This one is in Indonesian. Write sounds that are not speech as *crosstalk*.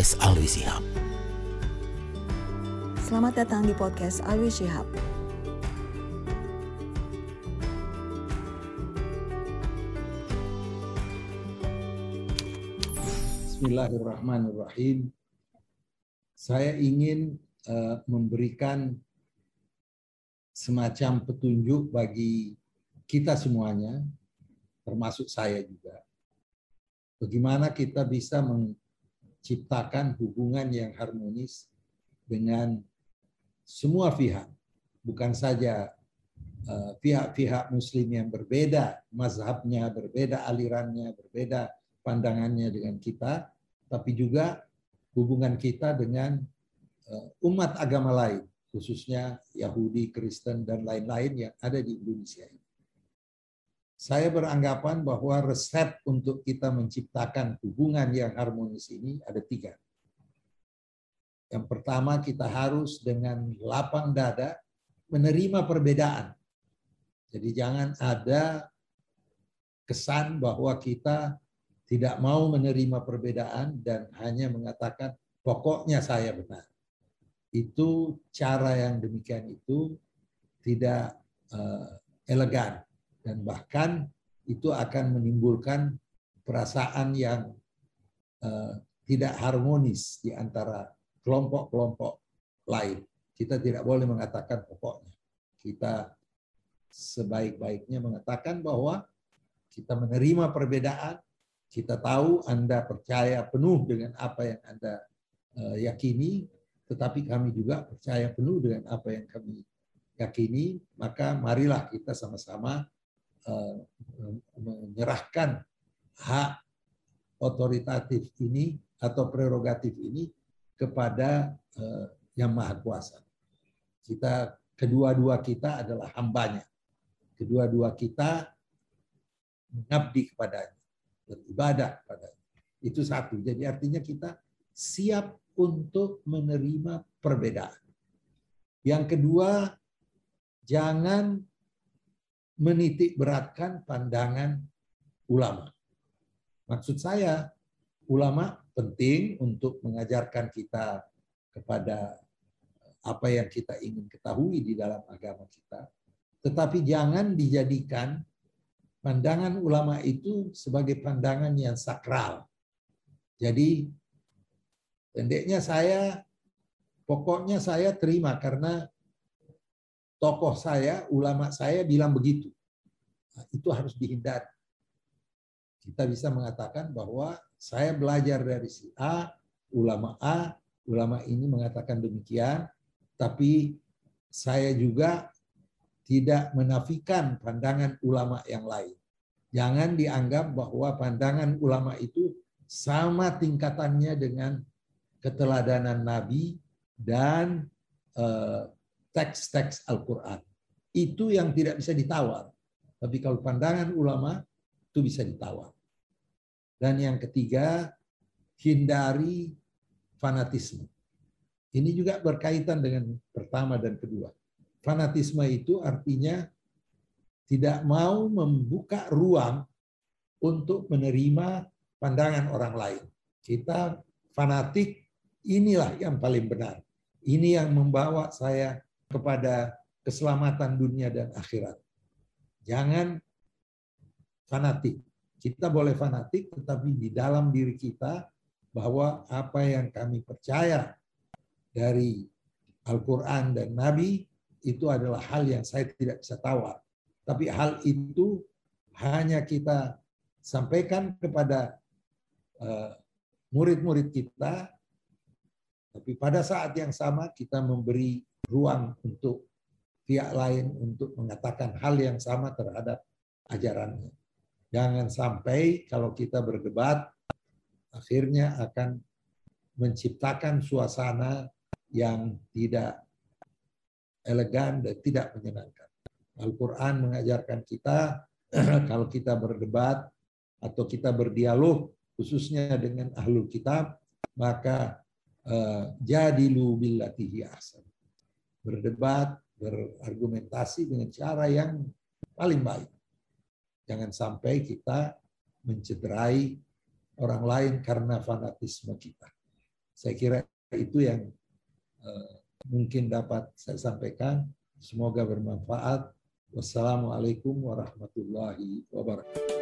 podcast Alwi Sihab. Selamat datang di podcast Alwi Shihab. Bismillahirrahmanirrahim. Saya ingin uh, memberikan semacam petunjuk bagi kita semuanya, termasuk saya juga. Bagaimana kita bisa menciptakan hubungan yang harmonis dengan semua pihak, bukan saja uh, pihak-pihak Muslim yang berbeda, mazhabnya berbeda, alirannya berbeda, pandangannya dengan kita, tapi juga hubungan kita dengan uh, umat agama lain, khususnya Yahudi, Kristen, dan lain-lain yang ada di Indonesia ini. Saya beranggapan bahwa resep untuk kita menciptakan hubungan yang harmonis ini ada tiga. Yang pertama, kita harus dengan lapang dada menerima perbedaan. Jadi jangan ada kesan bahwa kita tidak mau menerima perbedaan dan hanya mengatakan pokoknya saya benar. Itu cara yang demikian itu tidak uh, elegan dan bahkan itu akan menimbulkan perasaan yang uh, tidak harmonis di antara kelompok-kelompok lain. Kita tidak boleh mengatakan pokoknya. Kita sebaik-baiknya mengatakan bahwa kita menerima perbedaan, kita tahu Anda percaya penuh dengan apa yang Anda eh, yakini, tetapi kami juga percaya penuh dengan apa yang kami yakini, maka marilah kita sama-sama eh, menyerahkan hak otoritatif ini atau prerogatif ini kepada eh, yang maha kuasa. Kita kedua-dua kita adalah hambanya. Kedua-dua kita mengabdi kepadanya beribadah pada itu satu. Jadi artinya kita siap untuk menerima perbedaan. Yang kedua, jangan menitik beratkan pandangan ulama. Maksud saya, ulama penting untuk mengajarkan kita kepada apa yang kita ingin ketahui di dalam agama kita. Tetapi jangan dijadikan pandangan ulama itu sebagai pandangan yang sakral. Jadi pendeknya saya pokoknya saya terima karena tokoh saya, ulama saya bilang begitu. Nah, itu harus dihindari. Kita bisa mengatakan bahwa saya belajar dari si A, ulama A, ulama ini mengatakan demikian, tapi saya juga tidak menafikan pandangan ulama yang lain. Jangan dianggap bahwa pandangan ulama itu sama tingkatannya dengan keteladanan Nabi dan eh, teks-teks Al-Quran. Itu yang tidak bisa ditawar. Tapi kalau pandangan ulama itu bisa ditawar. Dan yang ketiga, hindari fanatisme. Ini juga berkaitan dengan pertama dan kedua. Fanatisme itu artinya tidak mau membuka ruang untuk menerima pandangan orang lain. Kita fanatik, inilah yang paling benar. Ini yang membawa saya kepada keselamatan dunia dan akhirat. Jangan fanatik. Kita boleh fanatik, tetapi di dalam diri kita bahwa apa yang kami percaya dari Al-Quran dan Nabi itu adalah hal yang saya tidak bisa tawar. Tapi hal itu hanya kita sampaikan kepada eh, murid-murid kita, tapi pada saat yang sama kita memberi ruang untuk pihak lain untuk mengatakan hal yang sama terhadap ajarannya. Jangan sampai kalau kita berdebat, akhirnya akan menciptakan suasana yang tidak elegan dan tidak menyenangkan. Al-Quran mengajarkan kita *clears throat* kalau kita berdebat atau kita berdialog khususnya dengan ahlul kitab maka uh, jadilu billatihi ahsan. Berdebat, berargumentasi dengan cara yang paling baik. Jangan sampai kita mencederai orang lain karena fanatisme kita. Saya kira itu yang uh, mungkin dapat saya sampaikan. Semoga bermanfaat. Wassalamualaikum warahmatullahi wabarakatuh.